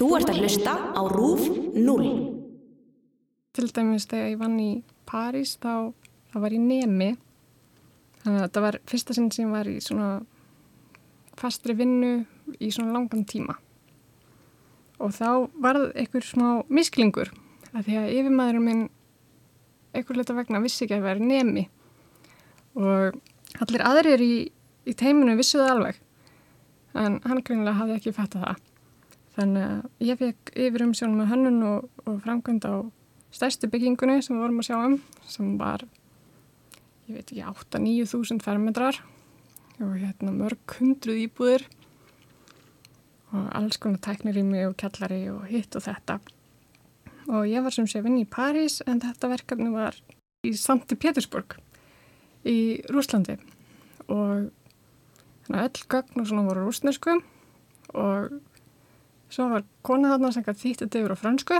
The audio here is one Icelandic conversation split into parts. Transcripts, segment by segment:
Þú ert að hlusta á RÚF 0. Til dæmis þegar ég vann í París þá, þá var ég nemi. Þannig að þetta var fyrsta sinn sem ég var í svona fastri vinnu í svona langan tíma. Og þá varð einhver smá misklingur að því að yfirmaðurinn minn einhver hluta vegna vissi ekki að vera nemi. Og allir aðrir í, í teiminu vissuðu alveg. En hann grunlega hafði ekki fattað það. Þannig að ég fekk yfir um sjónum með hönnun og, og framkvæmd á stærstu byggingunni sem við vorum að sjá um sem var, ég veit ekki, 8-9 þúsund fermetrar og hérna mörg hundruð íbúðir og alls konar tæknirými og kjallari og hitt og þetta. Og ég var sem sé vinn í París en þetta verkefni var í Santi Pétursburg í Rúslandi og þannig að öll gögn og svona voru rúsnesku og Svo var kona þarna sem gæti þýtt þetta yfir á fransku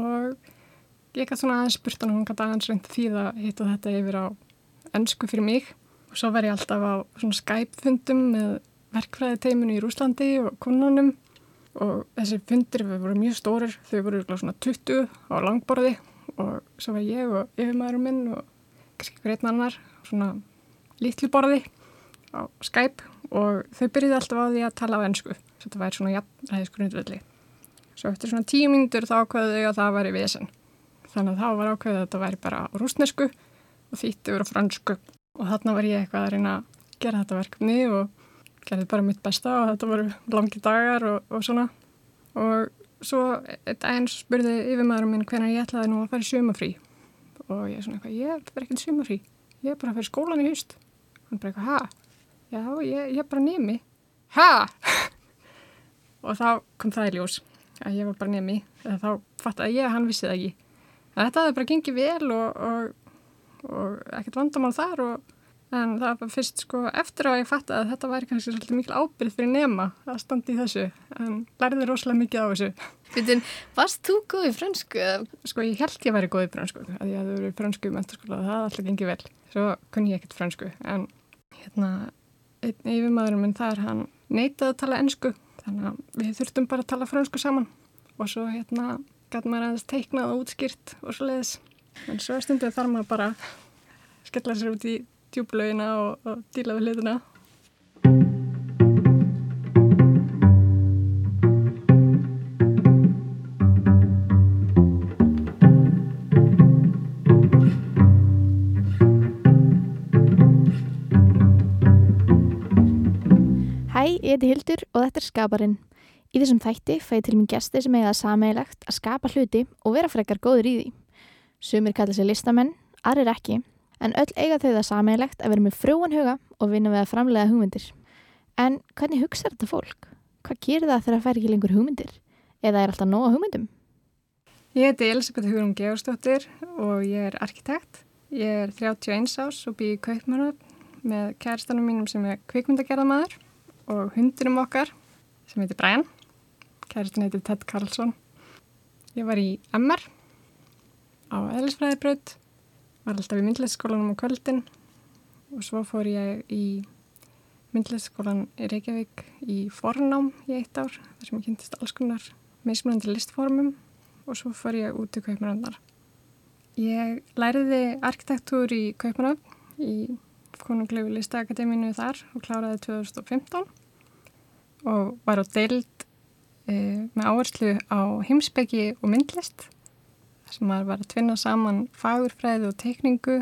og ég gæti svona aðeins spurt hann og hún gæti aðeins reynd því að hitta þetta yfir á ennsku fyrir mig. Og svo var ég alltaf á svona Skype-fundum með verkfræði teiminu í Rúslandi og konunum. Og þessi fundir voru mjög stórir, þau voru svona 20 á langborði. Og svo var ég og yfirmæðurum minn og kannski hver einn annar svona litlu borði á Skype. Og þau byrjuði alltaf á því að tala á ennsku þetta væri svona jafnræðisgrundvelli. Svo eftir svona tíu mínutur þá ákveðu þau að það væri vesen. Þannig að þá var ákveðið að þetta væri bara rúsnesku og þýtti verið fransku og þarna var ég eitthvað að reyna að gera þetta verkefni og gerði bara mitt besta og þetta voru langi dagar og, og svona. Og svo eins spurði yfirmaðurum minn hvernig ég ætlaði nú að fara í sumafrí og ég er svona eitthvað, ég er ekki í sumafrí, ég er bara að fara í skólan í haust. Hann bara eitthvað, hæ? Já, ég, ég er bara nemi. Hæ? Og þá kom það í ljós að ég var bara nemi. Þá fattaði ég að hann vissi það ekki. En þetta hefði bara gengið vel og, og, og ekkert vandamál þar og, en það var fyrst sko eftir að ég fattaði að þetta væri kannski svolítið mikil ábyrð fyrir nema að standi í þessu. En lærði rosalega mikið á þessu. Fyrir, Varst þú góð í fransku? Sko ég held ég væri góð í fransku að ég hefði verið í fransku í menturskóla og það hafði alltaf gengið vel. Svo kunni ég ekkert fransku en hérna einn yfirmaðurinn minn þar hann neitaði að tala ennsku þannig að við þurftum bara að tala fransku saman. Og svo hérna gæti maður aðeins teiknað og útskýrt og svo leiðis en svo stundu þarf maður bara skella sér út í tjúblöginna og, og díla við hlutina heiti Hildur og þetta er Skaparinn. Í þessum þætti fæði til minn gæsti sem eiga sameigilegt að skapa hluti og vera frekar góður í því. Sumir kalla sér listamenn, aðrir ekki, en öll eiga þau það sameigilegt að vera með frjóan huga og vinna við að framlega hugmyndir. En hvernig hugsaður þetta fólk? Hvað gerir það þegar það fær ekki lengur hugmyndir? Eða er alltaf nóga hugmyndum? Ég heiti Elisabeth Hugurum Georstóttir og ég er arkitekt. Ég er 31 ás og býð í Kaupmannöfn með kæristanum mínum sem er kvikmyndagerðamæður og hundurum okkar sem heitir Brian. Kæristin heitir Ted Carlson. Ég var í MR á eðlisfræðibraut, var alltaf í myndlætsskólanum á kvöldin og svo fór ég í myndlætsskólan í Reykjavík í fornám í eitt ár þar sem ég kynntist alls konar mismunandi listformum og svo fór ég út í Kaupmannöfnar. Ég læriði arkitektúr í Kaupmannöfn í Konunglegu listaakademínu þar og kláraði 2015 og var á deild e, með áherslu á heimsbyggi og myndlist þar sem maður var að tvinna saman fagurfræði og teikningu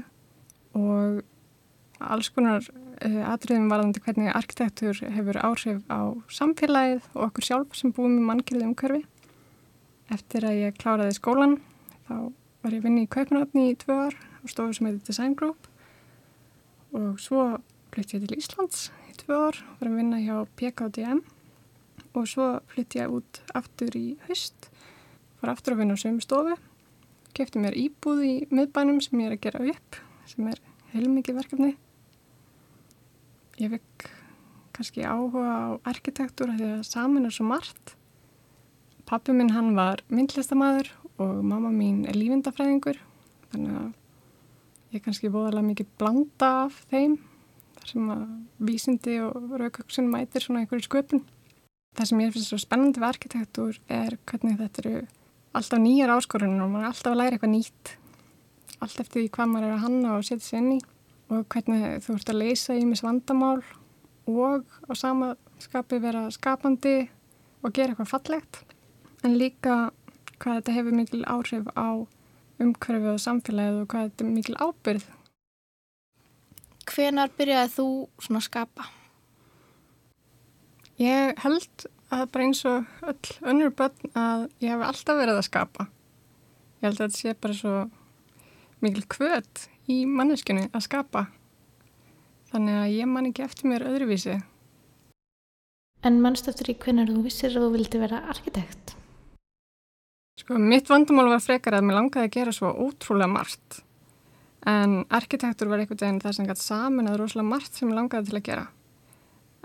og alls konar e, atriðum varðandi hvernig arkitektur hefur áhrif á samfélagið og okkur sjálf sem búum í mannkjölu umhverfi. Eftir að ég kláraði skólan þá var ég vinni í Kaupnöfni í tvö ár og stofu sem heitir Design Group og svo flytti ég til Íslands tvö ár var að vinna hjá PKDM og svo flytti ég út aftur í haust var aftur að vinna á sömu stofu kefti mér íbúð í miðbænum sem ég er að gera upp sem er heilmikið verkefni. Ég vekk kannski áhuga á arkitektur því að saman er svo margt. Pappi minn hann var myndlistamæður og mamma mín er lífindafræðingur þannig að ég kannski bóðalega mikið blanda af þeim sem að vísindi og raukaksun mætir svona einhverju sköpun. það sem ég finnst svo spennandi við arkitektúr er hvernig þetta eru alltaf nýjar áskorunum og maður er alltaf að læra eitthvað nýtt allt eftir því hvað maður er að hanna og setja sér inn í og hvernig þú ert að leysa í mis vandamál og á sama skapi vera skapandi og gera eitthvað fallegt en líka hvað þetta hefur mikil áhrif á umhverfið og samfélagið og hvað þetta er mikil ábyrð Hvenar byrjaði þú svona að skapa? Ég held að bara eins og öll önnur börn að ég hef alltaf verið að skapa. Ég held að þetta sé bara svo mikil kvöt í manneskunni að skapa. Þannig að ég man ekki eftir mér öðruvísi. En mannst eftir í hvernig þú vissir að þú vildi vera arkitekt? Sko, mitt vandamál var frekar að mér langaði að gera svo ótrúlega margt. En arkitektur var einhvern veginn það sem gæti saman að rosalega margt sem langaði til að gera.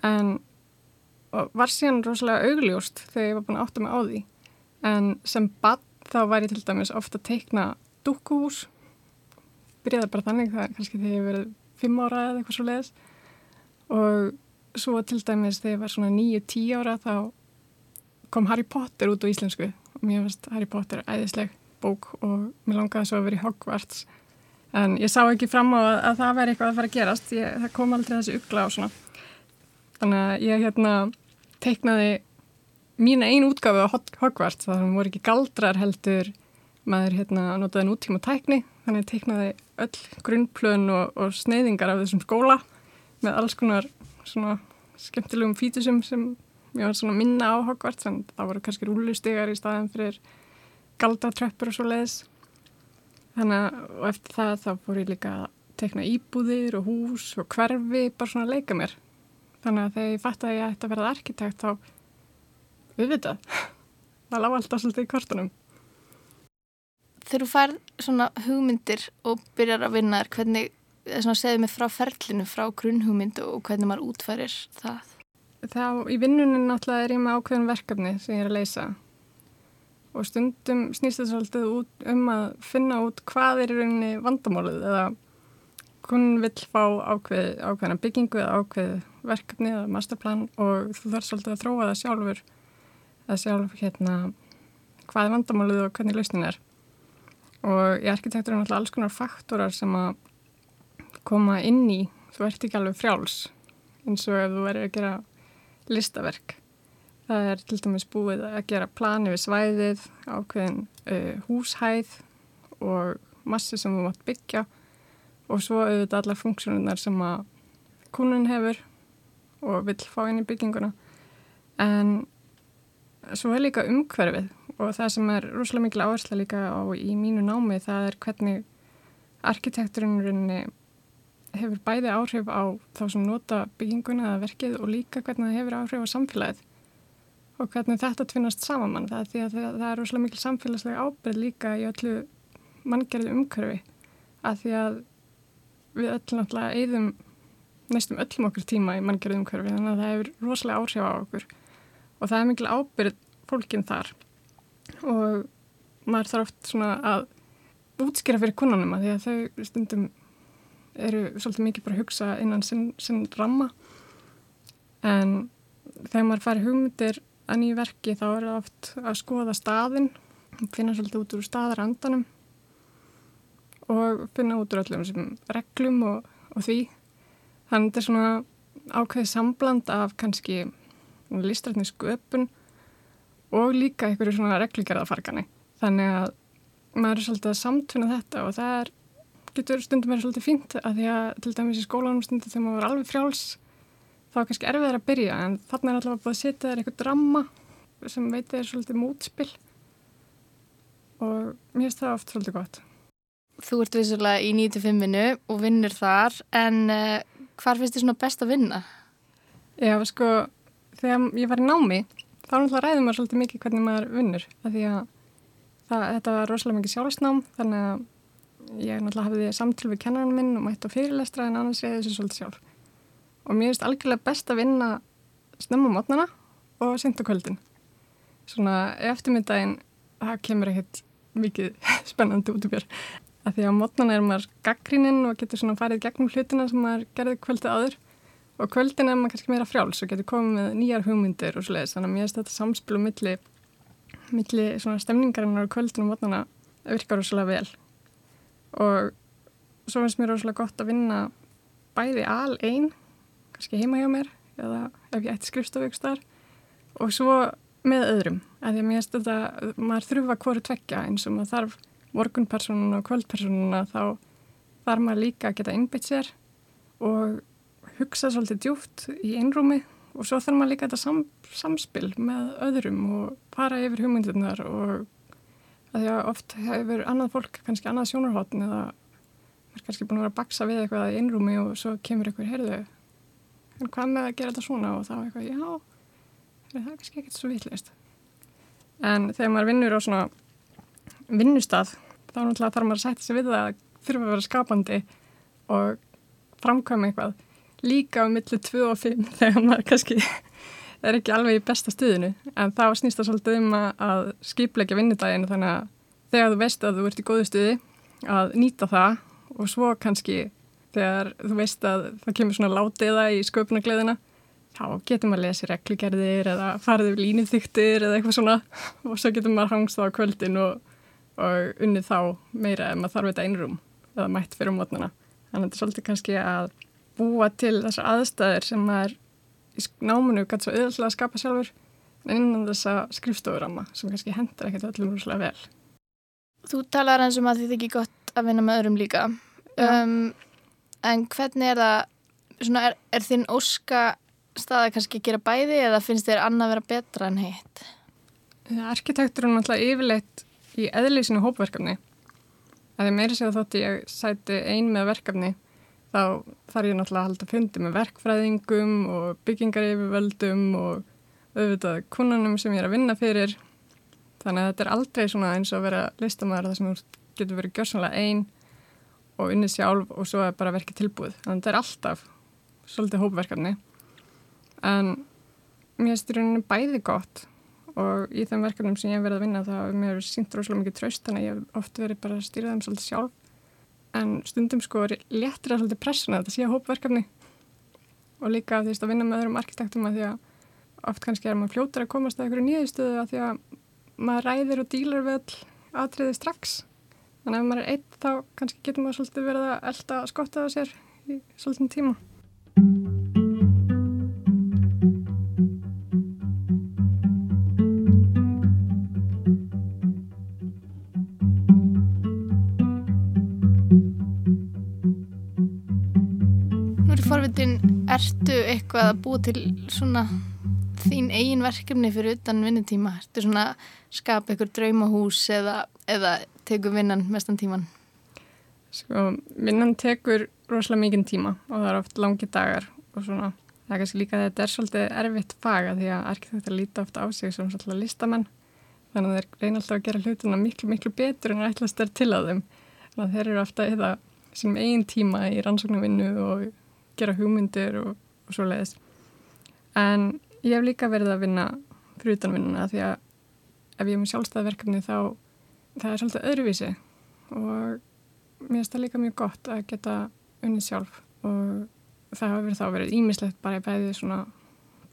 En var síðan rosalega augljóst þegar ég var búin að átta mig á því. En sem bann þá var ég til dæmis ofta að teikna dúkúhús. Byrjaði bara þannig það kannski þegar ég verið fimm ára eða eitthvað svo leiðis. Og svo til dæmis þegar ég var svona nýju, tíu ára þá kom Harry Potter út á íslensku. Og mér finnst Harry Potter æðisleg bók og mér langaði svo að vera í Hogwarts en ég sá ekki fram á að, að það veri eitthvað að fara að gerast. Ég, það kom aldrei þessi ugla og svona. Þannig að ég hérna teiknaði mína einu útgafu á Hogwarts það voru ekki galdrar heldur maður hérna notaði nútíma tækni þannig að teiknaði öll grunnplön og, og sneiðingar af þessum skóla með alls konar svona skemmtilegum fítusum sem ég var svona minna á Hogwarts en það voru kannski rúlustegar í staðin fyrir galdratröppur og svo leiðis Þannig að eftir það þá fór ég líka að tekna íbúðir og hús og hverfi, bara svona að leika mér. Þannig að þegar ég fætti að ég ætti að verða arkitekt þá auðvitað. Það lág alltaf svolítið í kortunum. Þegar þú fær svona hugmyndir og byrjar að vinna hvernig, þess að segðu mig frá ferlinu, frá grunnhugmyndu og hvernig maður útfærir það? Þá í vinnunum náttúrulega er ég með ákveðin verkefni sem ég er að leysa og stundum snýst svolítið út um að finna út hvað er í rauninni vandamálið eða hún vill fá ákveð, ákveðina byggingu eða ákveð verkefni eða masterplan og þú þarf svolítið að þróa það sjálfur að sjálf hérna hvað er vandamálið og hvernig lausnin er. Og í arkitektur er náttúrulega alls konar faktorar sem að koma inn í. Þú ert ekki alveg frjáls eins og ef þú verður að gera listaverk Það er til dæmis búið að gera plani við svæðið, ákveðin uh, húshæð og massi sem þú mátt byggja og svo auðvitað alla funksjónunar sem að kúnun hefur og vill fá inn í bygginguna. En svo er líka umhverfið og það sem er rosalega mikil áhersla líka á í mínu námi það er hvernig arkitekturinn hefur bæði áhrif á þá sem nota bygginguna eða verkið og líka hvernig það hefur áhrif á samfélagið og hvernig þetta tvinnast saman það er því að það, það er rosalega mikil samfélagslega ábyrð líka í öllu manngerðu umhverfi. Að því að við öll náttúrulega eigðum næstum öllum okkur tíma í manngerðu umhverfi þannig að það hefur rosalega áhrif á okkur. Og það er mikil ábyrð fólkinn þar. Og maður þarf oft svona að útskýra fyrir konunum að því að þau stundum eru svolítið mikið bara að hugsa innan sinn, sinn ramma. En þegar maður fari hugmyndir að nýju verki þá er það oft að skoða staðin, finna svolítið út úr staðarandanum og finna út úr öllum sem reglum og, og því. Þannig að þetta er svona ákveðið sambland af kannski listrætni sköpun og líka einhverju svona reglugjörðafarkani. Þannig að maður er svolítið að samtuna þetta og það er, getur stundum verið svolítið fínt að því að til dæmis í skólanum stundum þegar maður er alveg frjáls þá er kannski erfiðar að byrja en þannig er alltaf að setja þér eitthvað drama sem veitir þér svolítið mútspill og mér finnst það oft svolítið gott. Þú ert vissulega í 95-inu og vinnur þar en uh, hvar finnst þið svona best að vinna? Já, sko, þegar ég var í námi þá náttúrulega ræðum maður svolítið mikið hvernig maður vinnur af því að það, þetta var rosalega mikið sjálfsnám þannig að ég náttúrulega hafði samtil við kennarinn minn og mætti á fyrirlestra en annars ég þessu svolítið sjálf og mér finnst algjörlega best að vinna snemma mótnana og senda kvöldin. Svona eftirmyndaginn það kemur ekkert mikið spennandi út úr mér. Að því að mótnana er maður gaggríninn og getur svona farið gegnum hlutina sem maður gerði kvöldið áður. Og kvöldin er maður kannski meira frjáls og getur komið með nýjar hugmyndir og svoleiðis. Þannig að mér finnst þetta samspilu milli, milli svona stemningarinnar og kvöldin og mótnana virkar rosalega vel. Og svo finnst mér rosalega gott að vinna bæði al einn kannski heima hjá mér eða ef ég ætti skrifstofaukstar og svo með öðrum að því að mér finnst þetta, maður þurfa hverju tvekja eins og maður þarf morgunpersonuna og kvöldpersonuna þá þarf maður líka að geta innbytt sér og hugsa svolítið djúft í einrúmi. Og svo þarf maður líka þetta sam, samspil með öðrum og fara yfir hugmyndunar og að því að oft hefur annað fólk kannski annað sjónarhóttn eða er kannski búin að vera að baksa við eitthvað í einrúmi og svo kemur eitthvað, heyrðu en hvað með að gera þetta svona? Og þá eitthvað, já það er kannski ekkert svo vitleist en þegar maður vinnur á svona vinnustaf þá náttúrulega þarf maður að setja sig við það að þurfa að vera skapandi og framkvæma eitthvað. Líka á millu 2 og 5 þegar maður kannski er ekki alveg í besta stuðinu. En þá snýst það svolítið um að skipleika vinnudaginu þannig að þegar þú veist að þú ert í góðu stuði að nýta það og svo kannski þegar þú veist að það kemur svona látiða í sköpunagleðina þá getur maður að lesa reglugerðir eða farið yfir línuþyktir eða eitthvað svona og svo getur maður hangst á kvöldin og, og unnið þá meira ef maður þarf þetta einrum eða mætt fyrir mótnana. Þannig að þetta er svolítið kannski að búa til þessar aðstæðir sem maður í náminu gæti svo auðvitað að skapa sjálfur en innan þessa skrifstofuramma sem kannski hendur ekkert öllum rúslega vel. Þú talar eins um að þið ekki gott að vinna með öðrum líka um, en hvernig er það svona, er, er þinn óska staða kannski að gera bæði eða finnst þér annað að vera betra en heitt? Arkitektur er náttúrulega yfirleitt í eðlísinu hópverkefni. Að því meiri segja þótt ég sæti ein með verkefni þá þarf ég náttúrulega að halda fundi með verkfræðingum og byggingar yfirvöldum og auðvitað kununum sem ég er að vinna fyrir. Þannig að þetta er aldrei svona eins og vera listamæður þar sem þú getur verið gjörsanlega einn og unnið sjálf og svo er bara verkið tilbúið. Þannig að þetta er alltaf svolítið hópverkefni. En mér finnst í rauninni bæði gott og í þeim verkefnum sem ég hef verið að vinna þá hefur mér sínt rosalega mikið tröst þannig að ég hef oft verið bara að stýra þeim svolítið sjálf. En stundum sko léttir að svolítið pressuna þetta sé hópverkefni og líka því að vinna með öðrum arkitektum að því að oft kannski er maður fljótar að komast að einhverju nýðistöðu að því að maður ræðir og dílar við aðtriði strax þannig að ef maður er eitt þá kannski getur maður svolítið verið að elda skottaða sér í svolítið tíma Ertu eitthvað að búa til svona þín eigin verkefni fyrir utan vinnutíma? Ertu svona að skapa eitthvað draumahús eða, eða tekur vinnan mestan tíman? Sko, vinnan tekur rosalega mikið tíma og það er oft langi dagar og svona. Það er kannski líka að þetta er svolítið erfitt faga því að arkitektur líta ofta á sig sem svolítið listamenn. Þannig að þeir reyna alltaf að gera hlutina miklu, miklu betur en ætlast er til á þeim. Þannig að þeir eru ofta eða sínum eigin tíma í rannsóknarvinnu og gera hugmyndir og, og svo leiðis en ég hef líka verið að vinna fyrir utanvinnuna því að ef ég er með sjálfstæðverkefni þá það er svolítið öðruvísi og mér finnst það líka mjög gott að geta unnið sjálf og það hafa verið þá verið ímislegt bara í bæði svona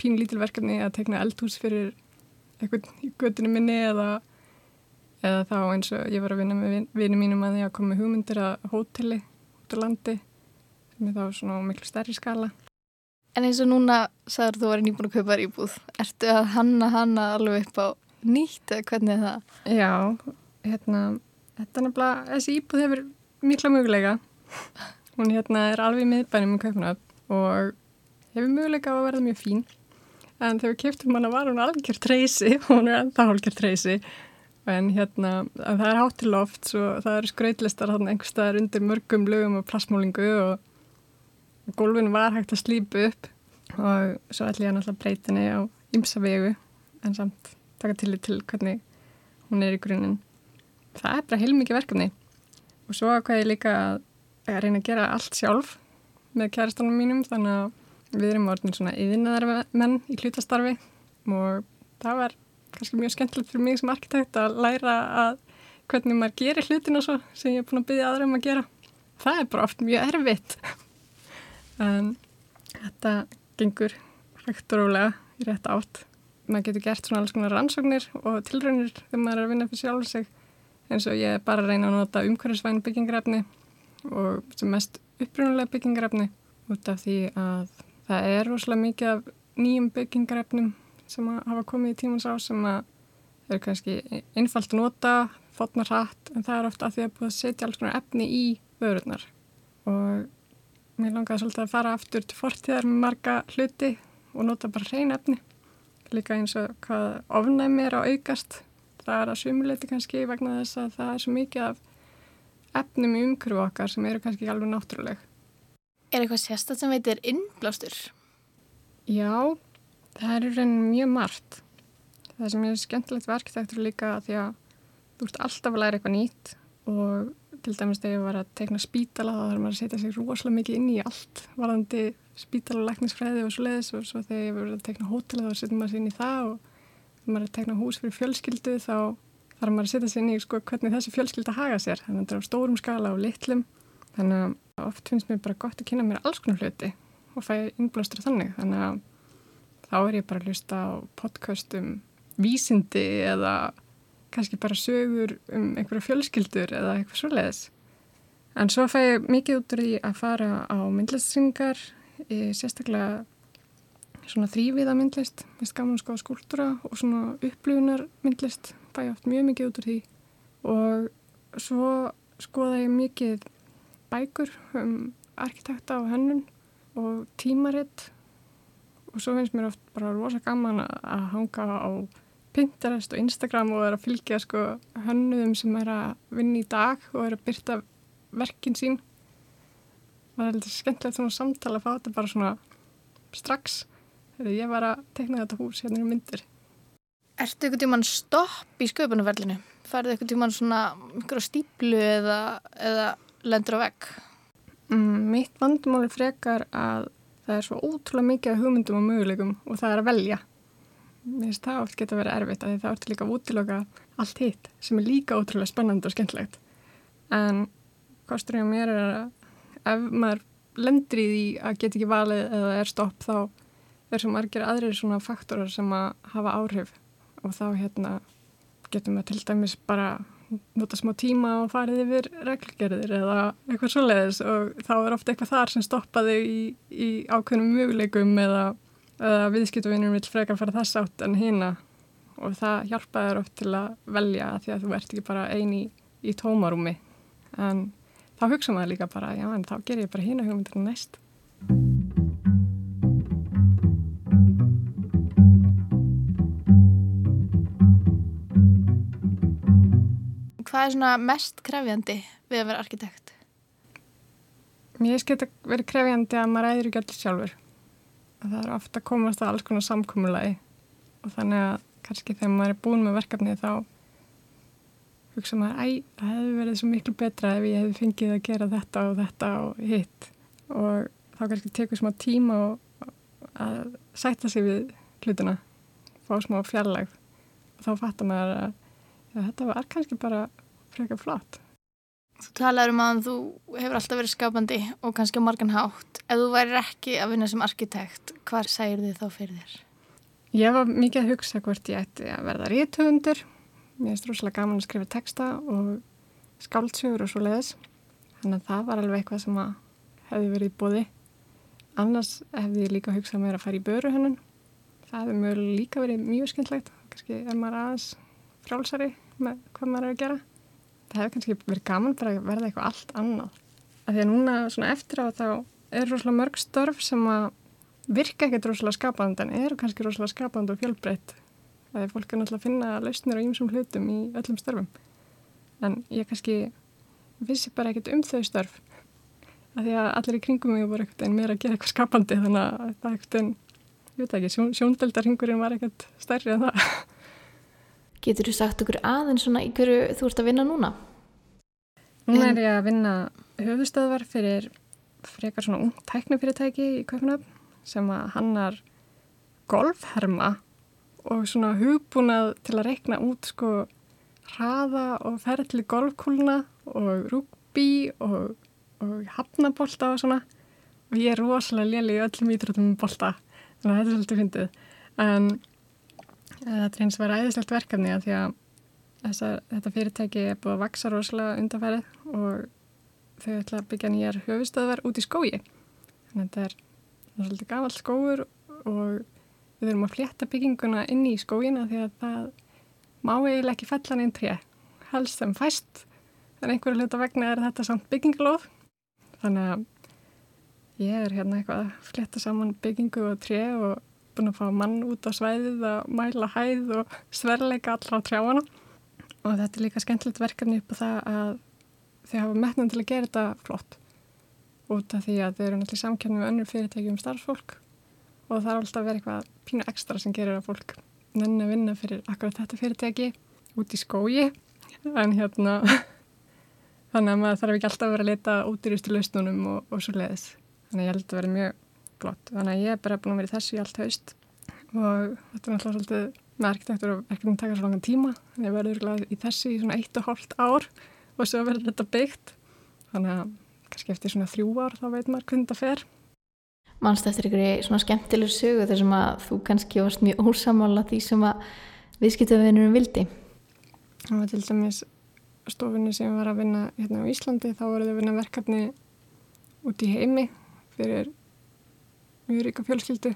pínlítil verkefni að tekna eldhús fyrir eitthvað í göttinu minni eða, eða þá eins og ég var að vinna með vinið mínum að því að koma hugmyndir að hóteli út á landi með þá svona miklu stærri skala. En eins og núna sagður þú að vera nýbúin að kaupa íbúð. Ertu að hanna hanna alveg upp á nýtt eða hvernig er það? Já, hérna, þetta er nefnilega, þessi íbúð hefur mikla möguleika. Hún hérna er alveg miðbænum í kaupunöf og hefur möguleika á að verða mjög fín. En þegar við kiptum hana var hún algjör treysi hún er ennþá algjör treysi. En hérna, það er hátiloft og það eru skrautlistar einhver staðar undir mörgum lögum og plasmólingu og gólfin var hægt að slýpa upp og svo ætlum ég að náttúrulega breyta henni á ymsa vegu en samt taka til því til hvernig hún er í grunninn. Það er bara heilmikið verkefni og svo hvað ég líka að, reyna að gera allt sjálf með kærastanum mínum þannig að við erum orðin svona yðinnaðarmenn í hlutastarfi og það var kannski mjög skemmtilegt fyrir mig sem arkitekt að læra að hvernig maður gerir hlutina svo sem ég er búin að byggja aðra um að gera. Það er bara oft mjög erfitt en þetta gengur hægt og rólega í rétt átt. Maður getur gert svona alls konar rannsóknir og tilraunir þegar maður er að vinna fyrir sjálf sig eins og ég er bara að reyna að nota umhverfisvæn byggingrefni og sem mest upprunulega byggingrefni út af því að það er rosalega mikið af nýjum byggingrefnum sem hafa komið í tímans á sem að eru kannski einfalt að nota, fotna hratt en það er ofta að því að búið að setja alls konar efni í vörurnar. Og mér langaði svolítið að fara aftur til fortíðar með marga hluti og nota bara hrein efni líka eins og hvað ofnæmi er að aukast það er að sumuleiti kannski vegna þess að það er svo mikið af efnum í umhverfu okkar sem eru kannski alveg náttúruleg Er eitthvað sérstætt sem veitir innblástur? Já, það er reynin mjög margt það sem er skemmtilegt verkþæktur líka því að þú ert alltaf að læra eitthvað nýtt og til dæmis þegar ég var að tekna spítala þá þarf maður að setja sig rosalega mikið inn í allt varðandi spítala, læknisfræði og svo leiðis og svo þegar ég var að tekna hótela þá setjum maður sér inn í það og maður er að tekna hús fyrir fjölskyldu þá þarf maður að setja sér inn í sko, hvernig þessi fjölskylda haga sér. Þannig að þetta er á stórum skala og litlum. Þannig að oft finnst mér bara gott að kynna mér alls konar hluti og fæ innblástur þannig. Þannig að þá er ég bara að hlusta á podcastum vísindi eða kannski bara sögur um einhverja fjölskyldur eða eitthvað svoleiðis. En svo fæ ég mikið út úr því að fara á myndlistsynningar, sérstaklega svona þrýviða myndlist, mest gaman sko skúltúra og svona upplöfunar myndlist fæ oft mjög mikið út úr því. Og svo skoða ég mikið bækur um arkitekta og hennun og tímaritt og svo finnst mér oft bara rosa gaman að hanga á Pinterest og Instagram og er að fylgja sko hönnuðum sem er að vinna í dag og er að byrta verkin sín. Og það er eitthvað skemmtilegt svona samtala að fá þetta bara svona strax þegar ég var að tekna þetta hús hérna í myndir Ertu eitthvað tíman stopp í sköpunumverlinu? Færðu eitthvað tíman svona ykkur á stíplu eða, eða lendur á vegg? mm, Mitt vandumáli frekar að það er svo ótrúlega mikið hugmyndum og möguleikum og það er að velja mér finnst það oft geta verið erfitt að það ertu líka að útiloka allt hitt sem er líka ótrúlega spennandi og skemmtlegt en kosturinn á mér er að ef maður lendur í því að geta ekki valið eða er stopp þá er sem margir aðrir svona faktorar sem að hafa áhrif? Og þá hérna getur maður til dæmis bara nota smá tíma og farið yfir reglgerðir eða eitthvað svoleiðis. Og þá er ofta eitthvað þar sem stoppaði í, í ákveðnum möguleikum eða eða viðskiptavinnum vil frekar fara þess átt en hýna og það hjálpaður oft til að velja því að þú ert ekki bara eini í, í tómarúmi. En þá hugsa maður líka bara já en þá ger ég bara hýna hugmyndinu næst Hvað er svona mest krefjandi við að vera arkitekt? Mér finnst þetta verið krefjandi að maður æður ekki allir sjálfur. Að það er ofta komast að alls konar samkómulagi og þannig að kannski þegar maður er búin með verkefni þá hugsa maður, æ, það hefði verið svo miklu betra ef ég hefði fengið að gera þetta og þetta og hitt. Og þá kannski tekur smá tíma að sætta sig við hlutuna, fá smá fjarlæg og þá fattar maður að ja, þetta var kannski bara frekar flott. Þú talaður um að þú hefur alltaf verið skapandi og kannski á margan hátt. Ef þú væri ekki að vinna sem arkitekt, hvað sæir þið þá fyrir þér? Ég var mikið að hugsa hvort ég ætti að verða rítuhundur. Mér er strúslega gaman að skrifa texta og skáldsögur og svo leiðis. Þannig að það var alveg eitthvað sem hefði verið í bóði. Annars hefði ég líka hugsað mér að fara í böru hennun. Það hefði mjög líka verið mjög skemmtlegt. Kannski er maður aðeins frálsari með hvað maður er að gera það hefur kannski verið gaman bara að verða eitthvað allt annað. Af því að núna svona eftir á þá er rosalega mörg störf sem að virka ekkert rosalega skapand en eru kannski rosalega skapand og fjölbreytt. Það er fólk að náttúrulega finna lausnir á ýmsum hlutum í öllum störfum. En ég kannski vissi bara ekkert um þau störf. Af því að allir í kringum mig voru ekkert einn meira að gera eitthvað skapandi þannig að það ekkert einn, ég veit ekki, sjón, sjóndeldarhingurinn var ekkert stærri en það. Getur þú sagt okkur aðeins svona í hverju þú ert að vinna núna? Núna er ég að vinna höfustöðvar fyrir frekar svona ung tæknifyrirtæki í Kaupanöfn sem að hannar golfherma og svona hugbúnað til að rekna út sko hraða og ferðli golfkúluna og rúkbí og, og hafnabólta og svona og ég er rosalega léli í öllum ítrútum um bolta þannig að þetta er svolítið fyndið en þetta er eins og verið æðislegt verkefni að því að þessa, þetta fyrirtæki er búið að vaksa rosalega undanfærið og þau ætla að byggja nýjar höfustöðvar út í skói þannig að þetta er svolítið gafall skóur og við þurfum að flétta bygginguna inn í skóina því að það má eiginlega ekki fellan inn tré. Helst sem fæst en einhverju hluta vegna er þetta samt bygginglóð þannig að ég er hérna eitthvað að flétta saman byggingu og tré og búin að fá mann út á svæðið að mæla hæð og sverleika allra á trjáana. Og þetta er líka skemmtilegt verkefni upp á það að þau hafa metnum til að gera þetta flott. Út af því að þau eru náttúrulega samkjörnum með önnur fyrirtæki um starfsfólk. Og það er alltaf vera eitthvað pínu ekstra sem gerir að fólk nenni að vinna fyrir akkurat þetta fyrirtæki út í skógi. En hérna þannig að maður þarf ekki alltaf að vera að leta útýrustu lausnunum og, og svo leiðis þannig að ég held að vera mjög flott þannig að ég er bara búin að vera í þessu í allt haust. Og þetta er náttúrulega svolítið með arkitektur og verkefnum taka svo langan tíma en ég verður í þessu í svona eitt og hálft ár og svo verður þetta byggt. Þannig að kannski eftir svona þrjú ár þá veit maður hvernig það fer. Mannst eftir ykkur svona skemmtilegur sögu þar sem að þú kannski varst mjög ósamála því sem að viðskiptafinurum vildi? Það var til dæmis stofunni sem var að vinna hérna á Íslandi. Þá voruð þau að vinna verkefni út í heimi fyrir mjög ríka fjölskyldu.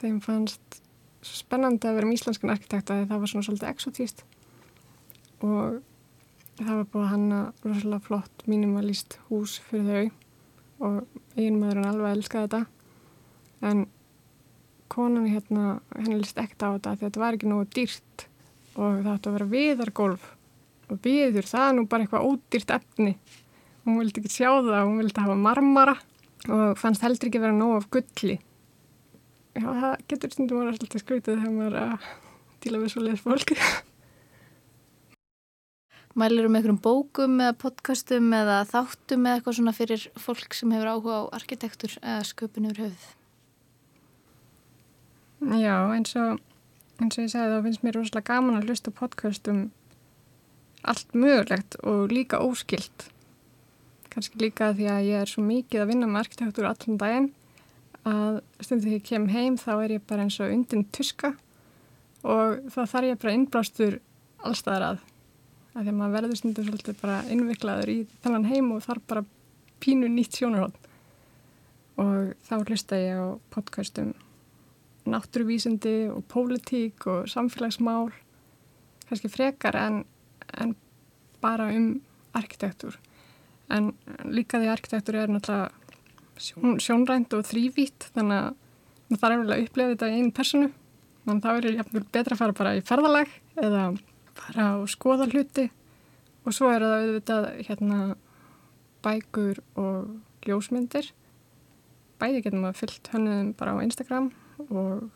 Þeim fannst spennandi að vera um íslenskan arkitekt að það var svona svolítið exotíst og það var búið að hanna rosalega flott mínimalist hús fyrir þau. Og einmaðurinn alveg elskaði þetta. En konan hérna henni líst ekkert á þetta því þetta var ekki nógu dýrt. Og það ætti að vera viðargólf. Og viður það er nú bara eitthvað ódýrt efni. Hún vildi ekki sjá það, hún vildi hafa marmara og fannst heldur ekki vera nógu af gulli já það getur stundum að vera svolítið skrítið þegar maður að díla við svo leiðis fólk Mælir um einhverjum bókum eða podcastum eða þáttum eða eitthvað svona fyrir fólk sem hefur áhuga á arkitektur eða sköpun yfir höfuð? Já, eins og, eins og ég segði þá finnst mér rosalega gaman að hlusta podcastum allt mögulegt og líka óskilt. Kanski líka því að ég er svo mikið að vinna með arkitektur allan daginn að stundið því ég kem heim þá er ég bara eins og undin tuska og þá þarf ég bara innblástur allstaðar að. Að því að maður verður stundum svolítið bara innviklaður í þennan heim og þarf bara pínu nýtt sjónarhótt og þá hlusta ég á podcastum náttúruvísindi og pólitík og samfélagsmál kannski frekar en, en bara um arkitektur en líka því arkitektur er náttúrulega sjón, sjónrænt og þrývít þannig að maður þarf að upplega þetta í einu personu þannig að þá er ég betra að fara bara í ferðalag eða fara og skoða hluti. Og svo er það auðvitað hérna bækur og ljósmyndir. Bæði getum að fyllt hönnuðum bara á Instagram og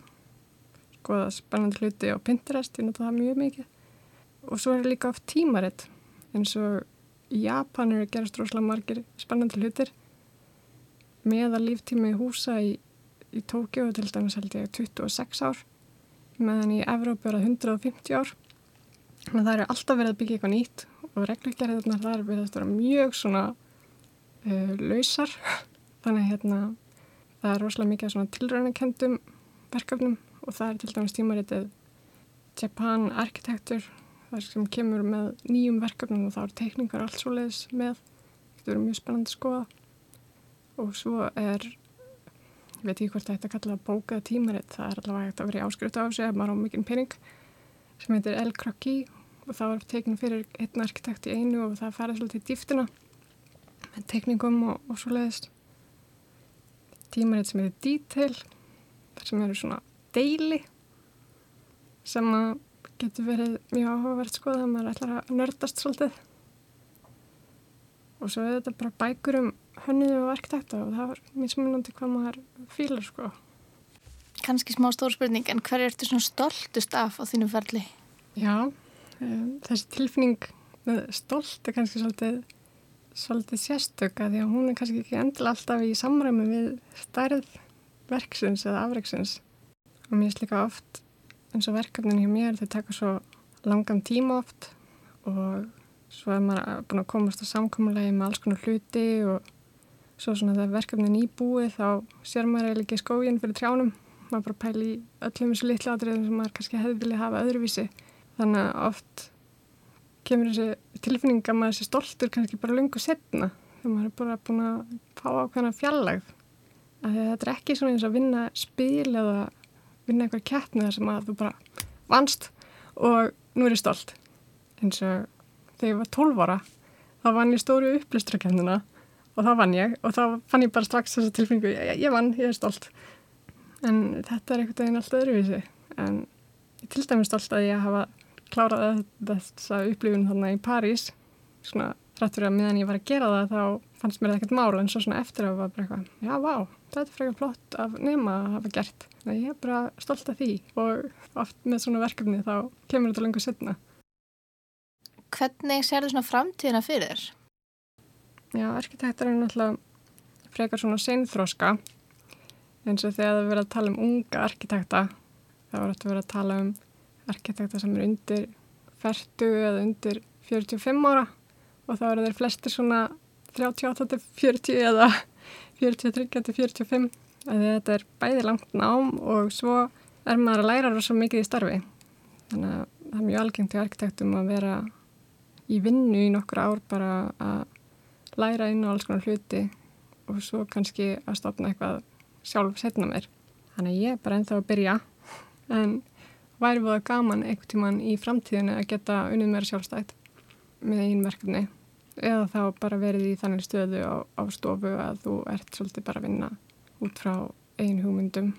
skoða spennandi hluti á Pinterest, ég nota það mjög mikið. Og svo er líka oft tímaritt eins og Japan eru gerast rosalega margir spennandi hlutir meða líftími húsa í, í Tókjó til dæmis held ég 26 ár meðan í Evrópu er það 150 ár að það eru alltaf verið að byggja eitthvað nýtt og reglugjariðarnar þar verið að vera mjög svona uh, lausar. Þannig að hérna, það er rosalega mikið svona tilrænakendum verkefnum og það er til dæmis tímaritið Japan Architecture þar sem kemur með nýjum verkefnum og þá eru teikningar allt svo leiðis með. Þetta verður mjög spennandi að skoða. Og svo er, ég veit ekki hvort það ætti að kalla það bókað tímarit, það er allavega hægt að vera í áskrift á sig ef maður á mikinn pening sem heitir El Croquis og það var teiknum fyrir einn arkitekt í einu og það færði svolítið dýftina með teikningum og, og svo leiðist tímaritt sem heitir Detail þar sem eru svona deili sem að getur verið mjög áhugavert sko þegar maður ætlar að nördast svolítið og svo er þetta bara bækur um hönniðu og arkitekta og það var mjög smunandi hvað maður fýlar sko kannski smá stór spurning, en hver ertu svona stoltust af á þínu ferli? Já, um, þessi tilfinning með stolt er kannski svolítið, svolítið sérstöka því að hún er kannski ekki endilega alltaf í samræmi við stærð verksins eða afreiksins. Og mér er líka oft eins og verkefnin hjá mér, þau taka svo langan tíma oft og svo er maður búin að komast á samkommulegi með alls konar hluti og svo svona þegar verkefnin íbúið þá sér maður eiginlega ekki skóginn fyrir trjánum. Maður bara pæli í öllum þessu litlu atriðum sem maður kannski hefði viljað hafa öðruvísi. Þannig að oft kemur þessi tilfinning að maður sé stoltur kannski bara lungu setna þegar maður er bara búin að fá ákveðna fjallægð að þetta er ekki svona eins að vinna spil eða vinna einhver keppni þar sem að þú bara vannst og nú er ég stolt. Eins og þegar ég var 12 ára þá vann ég stóru upplusturkennina og þá vann ég og þá fann ég bara strax þessa tilfinningu, ég, ég vann, ég er stolt. En þetta er einhvern veginn allt öðruvísi. En ég til dæmis stolt að ég hafa klárað þessa upplifun þannig í París svona þrættur að meðan ég var að gera það þá fannst mér það ekkert mál en svo svona eftir að það var bara eitthvað, já, vá, þetta er frekar flott af nema að hafa gert. Þannig ég er bara stolt af því og oft með svona verkefni þá kemur þetta lengur setna Hvernig sér þið svona framtíðina fyrir þér? Já, arkitektur er náttúrulega frekar svona seinþróska eins og þegar það verið að tala um unga arkitekta þá er þetta verið að tala um arkitekta sem er undir 40 eða undir 45 ára og þá eru þeir flestir svona 38-40 eða 43-45 þetta er bæði langt nám og svo er maður að læra rosa mikið í starfi þannig að það er mjög algengt í arkitektum að vera í vinnu í nokkur ár bara að læra inn á alls konar hluti og svo kannski að stopna eitthvað sjálf setna mér. Þannig að ég er bara ennþá að byrja en væri búið að gaman einhvern tíman í framtíðinu að geta unnið mér sjálfstætt með einn verkefni eða þá bara verið í þannig stöðu á, á stofu að þú ert svolítið bara að vinna út frá einn hugmyndum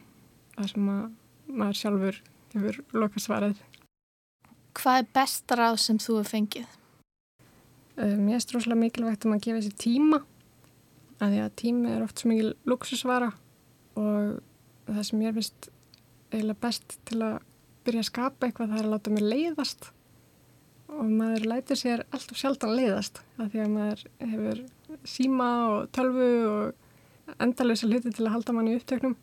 þar sem að maður sjálfur hefur lokasvarað. Hvað er besta ráð sem þú hefur fengið? Eh, mér er stróslega mikilvægt um að gefa þessi tíma að því að tími er oft svo mikil luxusvara og það sem ég finnst eiginlega best til að byrja að skapa eitthvað það er að láta mér leiðast og maður lætur sér alltaf sjaldan leiðast að því að maður hefur síma og tölvu og endalösa hluti til að halda mann í upptöknum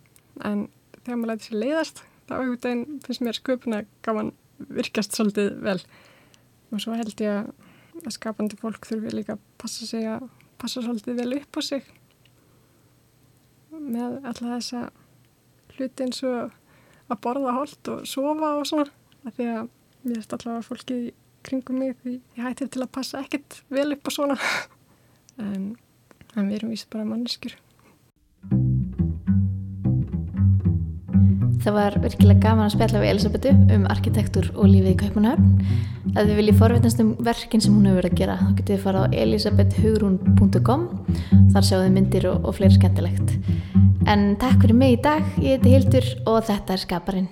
en þegar maður lætur sér leiðast þá finnst mér sköpuna gaman virkast svolítið vel. Og svo held ég að skapandi fólk þurfi líka að passa sig að passa svolítið vel upp á sig með alltaf þessa hluti eins og að borða hold og sofa og svona. Af því að mér veist alltaf að fólki kringum mig því ég hætti til að passa ekkert vel upp á svona en, en við erum víst bara manneskjur Það var virkilega gaman að spjalla við Elisabetu um arkitektur og lífið í Kaupanöfn. Ef þið viljið forvetnast um verkin sem hún hefur verið að gera, þá getið þið fara á elisabethugrun.com. Þar sjáu þið myndir og, og fleiri skemmtilegt. En takk fyrir mig í dag, ég heiti Hildur og þetta er Skaparinn.